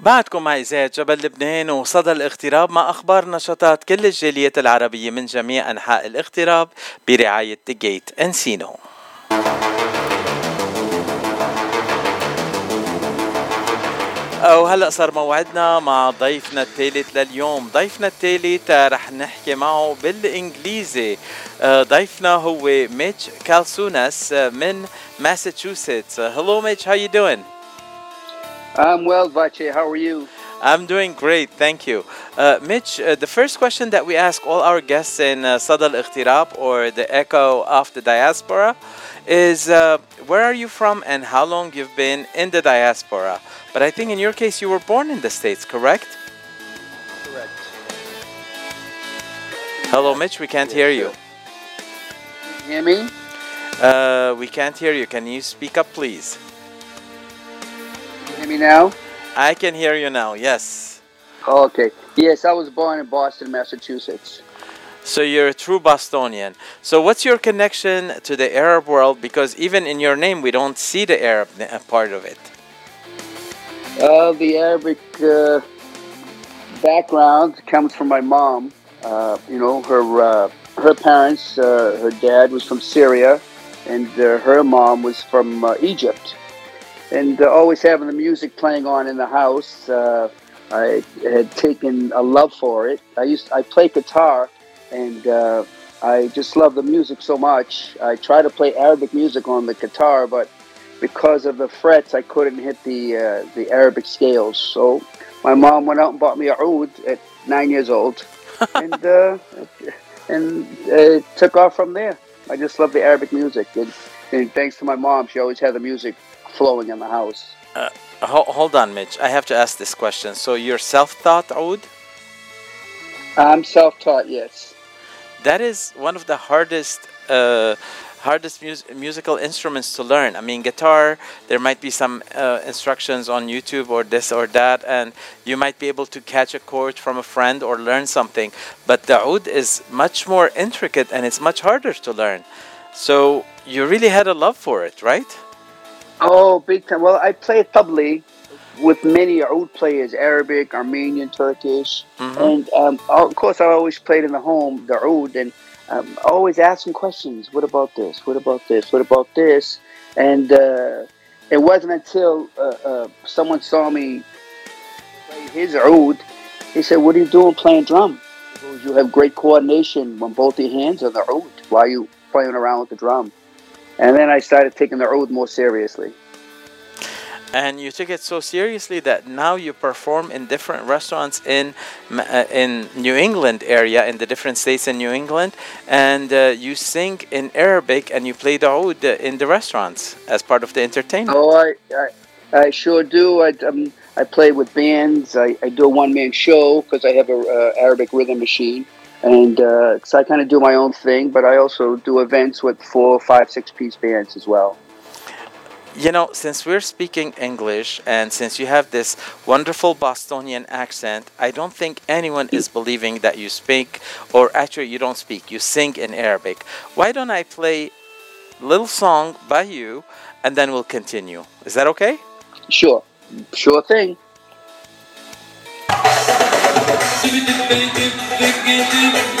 بعدكم مع إذاعة جبل لبنان وصدى الاغتراب مع أخبار نشاطات كل الجاليات العربية من جميع أنحاء الاغتراب برعاية جيت أنسينو وهلا صار موعدنا مع ضيفنا الثالث لليوم. ضيفنا الثالث رح نحكي معه بالإنجليزي. ضيفنا هو ميتش كالسوناس من ماساتشوستس. Hello Mitch, how you doing? I'm well, Vache. How are you? I'm doing great, thank you. Uh, Mitch, uh, the first question that we ask all our guests in uh, Sada al or the Echo of the Diaspora is uh, where are you from and how long you've been in the diaspora? But I think in your case you were born in the States, correct? Correct. Hello, Mitch, we can't hear you. Can you hear me? Uh, we can't hear you. Can you speak up, please? Hear me now? I can hear you now, yes. okay. Yes, I was born in Boston, Massachusetts. So you're a true Bostonian. So what's your connection to the Arab world? Because even in your name, we don't see the Arab uh, part of it. Uh, the Arabic uh, background comes from my mom. Uh, you know, her uh, her parents, uh, her dad was from Syria, and uh, her mom was from uh, Egypt. And uh, always having the music playing on in the house, uh, I had taken a love for it. I used I play guitar, and uh, I just love the music so much. I try to play Arabic music on the guitar, but because of the frets, I couldn't hit the uh, the Arabic scales. So my mom went out and bought me a oud at nine years old, and uh, and it took off from there. I just love the Arabic music, and, and thanks to my mom, she always had the music flowing in the house. Uh, ho- hold on, Mitch. I have to ask this question. So you're self-taught, Oud? I'm self-taught, yes. That is one of the hardest uh, hardest mus- musical instruments to learn. I mean, guitar, there might be some uh, instructions on YouTube or this or that, and you might be able to catch a chord from a friend or learn something. But the oud is much more intricate and it's much harder to learn. So you really had a love for it, right? Oh, big time. Well, I play tabli with many oud players, Arabic, Armenian, Turkish. Mhm. And um, of course, I always played in the home, the oud, and um, always asking questions. What about this? What about this? What about this? And uh, it wasn't until uh, uh, someone saw me play his oud, he said, what are you doing playing drum? Goes, you have great coordination on both your hands on the oud. Why are you playing around with the drum? And then I started taking the oud more seriously. and you took it so seriously that now you perform in different restaurants in uh, in New England area in the different states in New England and uh, you sing in Arabic and you play the oud in the restaurants as part of the entertainment Oh, I, I, I sure do. I, um, I play with bands. I, I do a one man show because I have a uh, Arabic rhythm machine, and uh, so I kind of do my own thing. But I also do events with four, five, six piece bands as well. You know, since we're speaking English and since you have this wonderful Bostonian accent, I don't think anyone is believing that you speak, or actually, you don't speak, you sing in Arabic. Why don't I play a little song by you and then we'll continue? Is that okay? Sure, sure thing. gidip gidip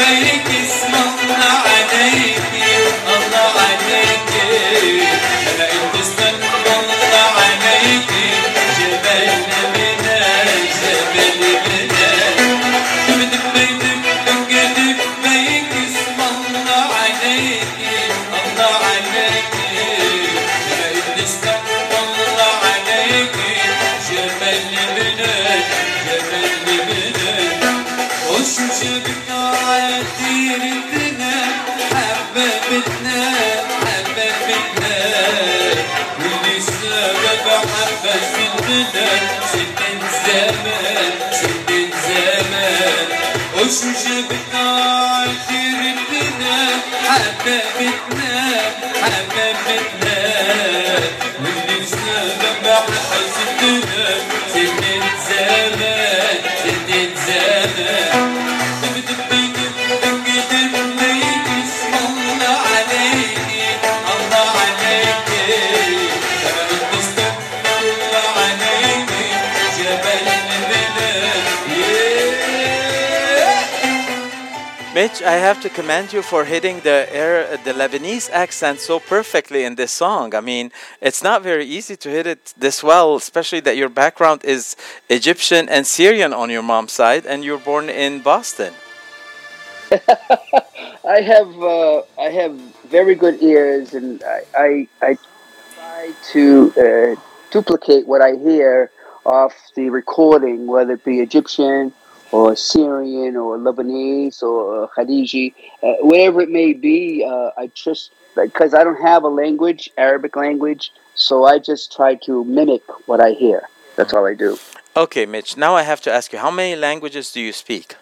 حببتنا ولسه بحبك من غناك Mitch, I have to commend you for hitting the air, the Lebanese accent so perfectly in this song. I mean, it's not very easy to hit it this well, especially that your background is Egyptian and Syrian on your mom's side, and you're born in Boston. I have uh, I have very good ears, and I I, I try to uh, duplicate what I hear off the recording, whether it be Egyptian or Syrian or Lebanese or uh, Khaliji, uh, whatever it may be. Uh, I just because I don't have a language, Arabic language, so I just try to mimic what I hear. That's all I do. Okay, Mitch. Now I have to ask you, how many languages do you speak?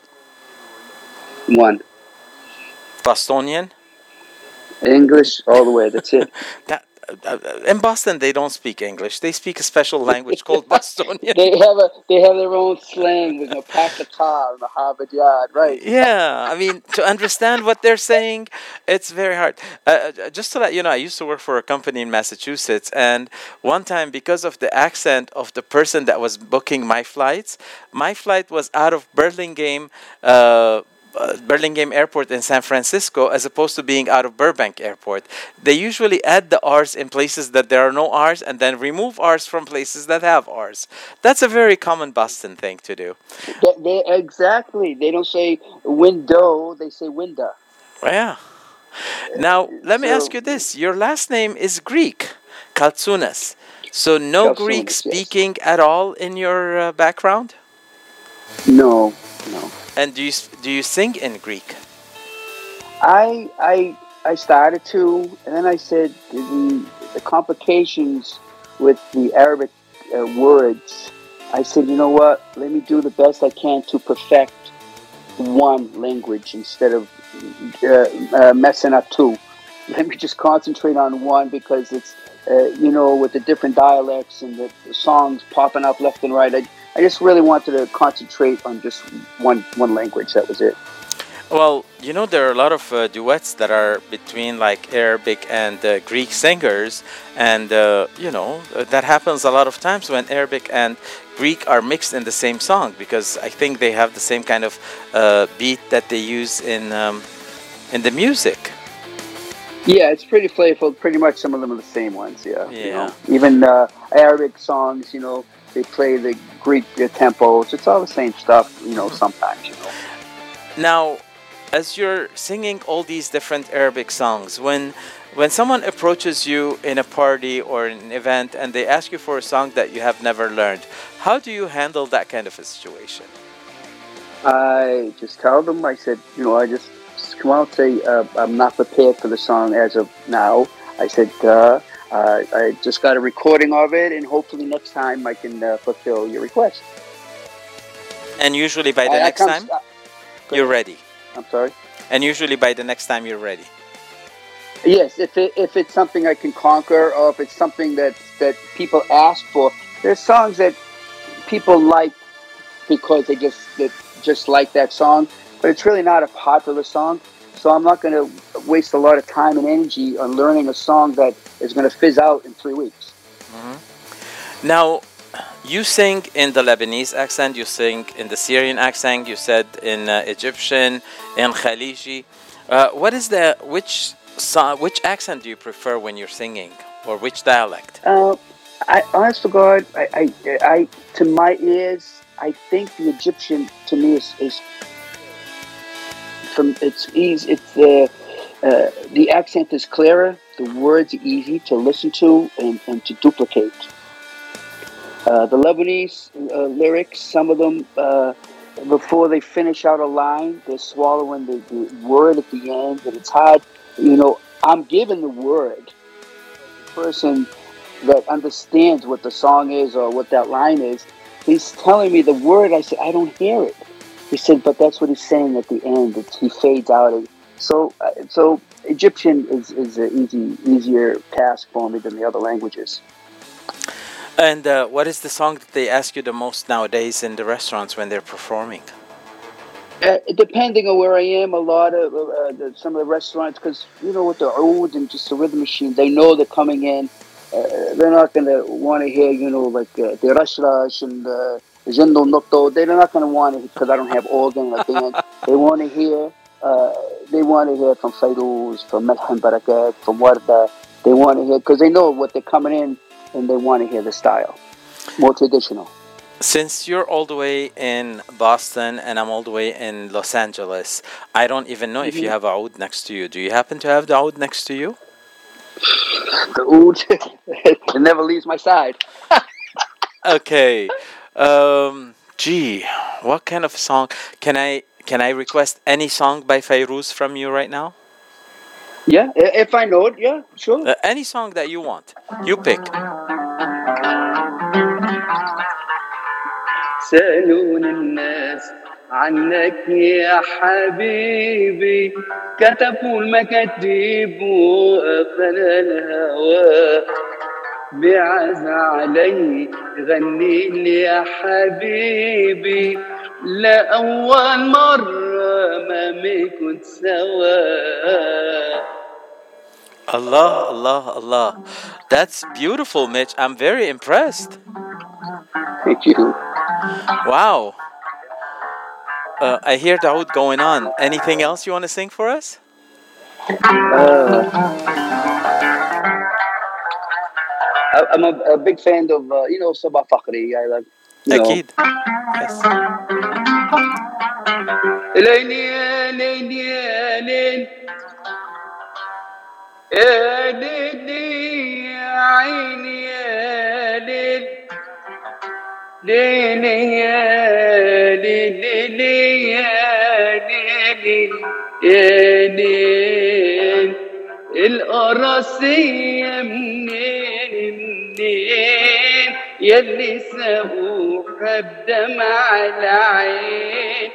One Bostonian. English all the way. That's it. That in Boston they don't speak English. They speak a special language called Bostonian. they have a they have their own slang with you know, pack the car in the Harvard Yard, right? Yeah, I mean to understand what they're saying, it's very hard. Uh, uh, just to let you know, I used to work for a company in Massachusetts, and one time because of the accent of the person that was booking my flights, my flight was out of Burlingame. Uh, uh, Burlingame Airport in San Francisco as opposed to being out of Burbank Airport. They usually add the R's in places that there are no R's and then remove R's from places that have R's. That's a very common Boston thing to do. They, they, exactly. They don't say window; they say window. Yeah. Now, let me So- ask you this. Your last name is Greek, Kaltsunas. So no Kaltsunas, Greek yes. speaking at all in your uh, background? No, no. And do you do you sing in Greek? I I I started to, and then I said the the complications with the Arabic uh, words. I said, you know what? Let me do the best I can to perfect one language instead of uh, uh, messing up two. Let me just concentrate on one because it's uh, you know with the different dialects and the, the songs popping up left and right. I, I just really wanted to concentrate on just one one language. That was it. Well, you know there are a lot of uh, duets that are between like Arabic and uh, Greek singers, and uh, you know uh, that happens a lot of times when Arabic and Greek are mixed in the same song because I think they have the same kind of uh, beat that they use in um, in the music. Yeah, it's pretty playful. Pretty much some of them are the same ones. Yeah. You Yeah. know, even uh, Arabic songs, you know, they play the Greek tempos. It's all the same stuff. You know, sometimes. You know. Now, as you're singing all these different Arabic songs, when when someone approaches you in a party or an event and they ask you for a song that you have never learned, how do you handle that kind of a situation? I just tell them. I said, you know, I just, just come out and say uh, I'm not prepared for the song as of now. I said uh, uh, I just got a recording of it, and hopefully next time I can uh, fulfill your request. And usually by the I- I next come- time, uh, you're ready. I'm sorry. And usually by the next time, you're ready. Yes, if it, if it's something I can conquer, or if it's something that that people ask for, there's songs that people like because they just that just like that song, but it's really not a popular song. So I'm not going to waste a lot of time and energy on learning a song that is going to fizz out in three weeks. Now, you sing in the Lebanese accent, you sing in the Syrian accent, you said in uh, Egyptian, in Khaliji. Uh, what is the which which accent do you prefer when you're singing, or which dialect? Uh, I, honest to God, I, I, I, to my ears, I think the Egyptian to me is, is from it's easy. It's uh, uh, the accent is clearer. The words easy to listen to and, and to duplicate. Uh, the Lebanese uh, lyrics, some of them, uh, before they finish out a line, they're swallowing the, the word at the end, and it's hard. You know, I'm given the word. The person that understands what the song is or what that line is, he's telling me the word. I said, I don't hear it. He said, but that's what he's saying at the end. It's, he fades out. So, uh, so Egyptian is, is an easy, easier task for me than the other languages. And uh, what is the song that they ask you the most nowadays in the restaurants when they're performing? Uh, depending on where I am, a lot of uh, the, some of the restaurants, because you know, with the oud and just the rhythm machine, they know they're coming in. Uh, they're not going to want to hear, you know, like uh, the rush rush and They're not going to want it because I don't have organ or band. They want to hear uh, they want to hear from Fairuz, from Melhem Barakat, from Warda. They want to hear because they know what they're coming in, and they want to hear the style, more traditional. Since you're all the way in Boston and I'm all the way in Los Angeles, I don't even know if you have a oud next to you. Do you happen to have the oud next to you? The oud, it never leaves my side. Okay. Um, gee, what kind of song can I can I request any song by Fairuz from you right now? Yeah, i- if I know it, yeah, sure. Uh, any song that you want. You pick. سألون الناس عنك يا حبيبي كتبوا المكاتب وقفل الهوى بعز علي غني لي يا حبيبي لا أول مرة ما كنت سوا Allah, Allah, Allah. That's beautiful, Mitch. I'm very impressed. Thank you. Wow. Uh, I hear the oud going on. Anything else you want to sing for us? Uh, I- I'm a, a big fan of, uh, you know, Sabah Fakhri. I like, you know. Yes. ليل يا ليل يا ليل يا يا عيني يا ليل ليل يا ليل ليل يا ليل يا ليل القراصية منين الليل يلي سقوف الدم على عين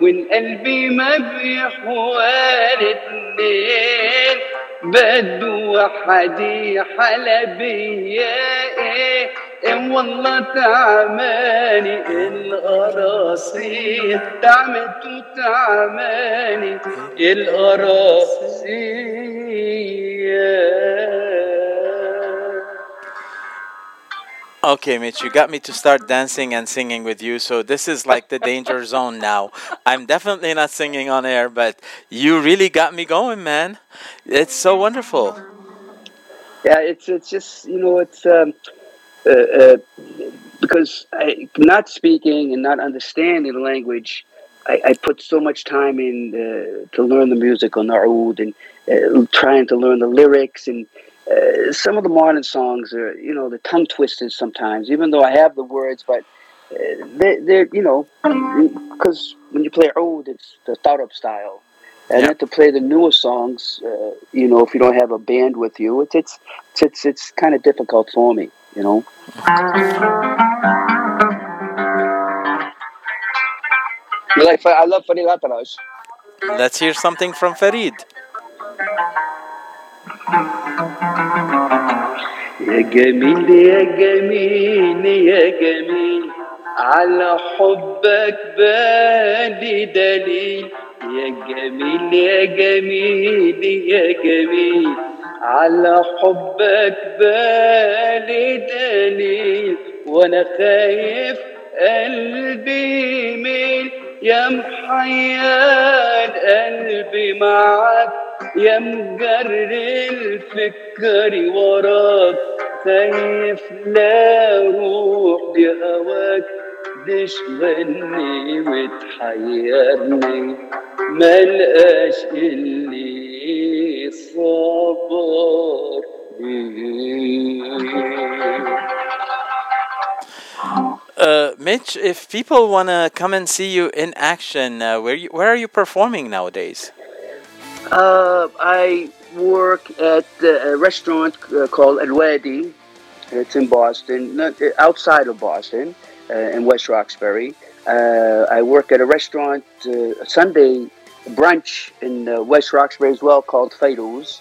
والقلب ما بيحوال الليل بدو حدي حلبية إيه والله تعماني القراصي تعمت تعماني القراصير Okay, Mitch, you got me to start dancing and singing with you, so this is like the danger zone now. I'm definitely not singing on air, but you really got me going, man. It's so wonderful. Yeah, it's it's just you know it's um, uh, uh, because I, not speaking and not understanding the language, I, I put so much time in uh, to learn the music on the oud and uh, trying to learn the lyrics and uh, some of the modern songs are you know the tongue twisters sometimes even though I have the words but uh, they they're you know because when you play oud it's the thought up style and then to play the newer songs, uh, you know, if you don't have a band with you, it's it's it's it's, it's kind of difficult for me, you know. Like, I love Farid Atrash. Let's hear something from Farid. يا جميل يا جميل يا جميل على حبك بالي دليل. يا جميل يا جميل يا جميل على حبك بالي دليل. وأنا خايف قلبي يميل يا محير قلبي معاك. يا مجري الفكر وراك خايف لا روح بهواك تشغلني وتحيرني ملقاش اللي صبر Uh, Mitch, if people want to come and see you in action, uh, where you, where are you performing nowadays? Uh, I work at a restaurant uh, called El Wadi. It's in Boston, not, uh, outside of Boston, uh, in West Roxbury. Uh, I work at a restaurant, uh, a Sunday brunch in West Roxbury as well called Fados.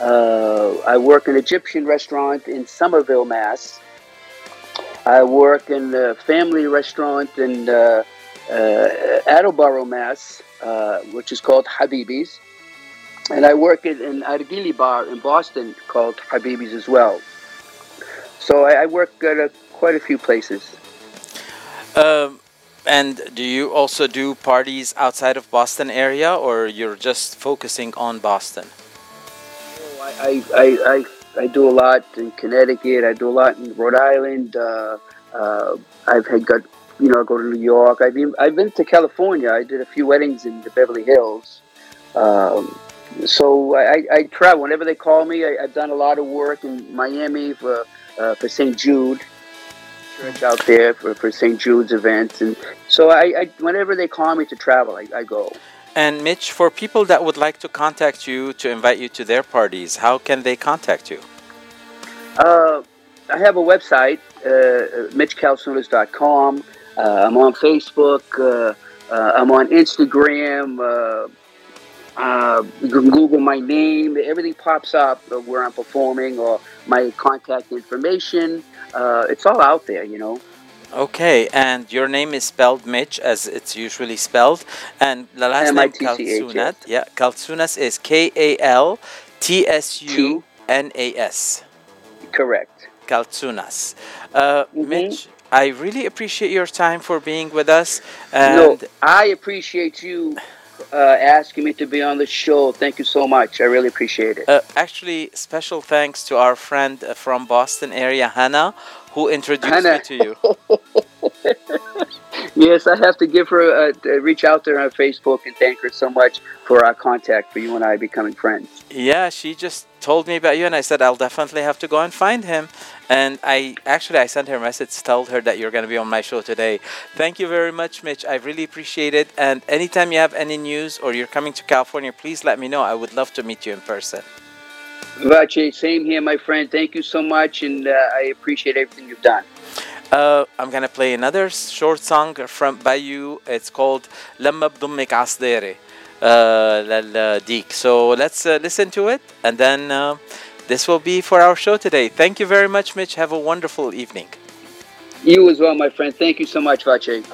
I work in an Egyptian restaurant in Somerville, Mass. I work in a family restaurant in Attleboro, Mass, which is called Habibi's. And I work at an Argili bar in Boston called Habibi's as well. So I, I work at a, quite a few places. Um, And do you also do parties outside of Boston area, or you're just focusing on Boston? I, I, I, I, I do a lot in Connecticut. I do a lot in Rhode Island. Uh, uh, I've had got you know go to New York. I've been I've been to California. I did a few weddings in the Beverly Hills. Um, so I, I, travel whenever they call me. I, I've done a lot of work in Miami for uh, for St. Jude church out there for, for St. Jude's events, and so I, I whenever they call me to travel, I, I go. And Mitch, for people that would like to contact you to invite you to their parties, how can they contact you? Uh, I have a website, uh, mitchkaltsunas.com. Uh, I'm on Facebook. Uh, uh, I'm on Instagram. Uh, you can Google my name. Everything pops up where I'm performing or my contact information. Uh, it's all out there, you know. Okay, and your name is spelled Mitch as it's usually spelled, and the last name Kaltsunas. Yeah, Kaltsunas is K A L T S U N A S. Correct. Kaltsunas. Uh, Mhm. Mitch, I really appreciate your time for being with us, no, and I appreciate you uh, asking me to be on the show. Thank you so much. I really appreciate it. Uh, actually, special thanks to our friend uh, from Boston area, Hannah, who introduced Hannah. me to you. Yes, I have to give her a, uh, reach out to her on Facebook and thank her so much for our contact, for you and I becoming friends. Yeah, she just told me about you, and I said I'll definitely have to go and find him. And I actually I sent her a message, told her that you're going to be on my show today. Thank you very much, Mitch. I really appreciate it. And anytime you have any news or you're coming to California, please let me know. I would love to meet you in person. Vache, same here, my friend. Thank you so much, and uh, I appreciate everything you've done. Uh, I'm gonna play another short song from by you. It's called لما بضمك عصديري Uh, Deek. So let's uh, listen to it, and then uh, this will be for our show today. Thank you very much, Mitch. Have a wonderful evening. You as well, my friend. Thank you so much, Vache.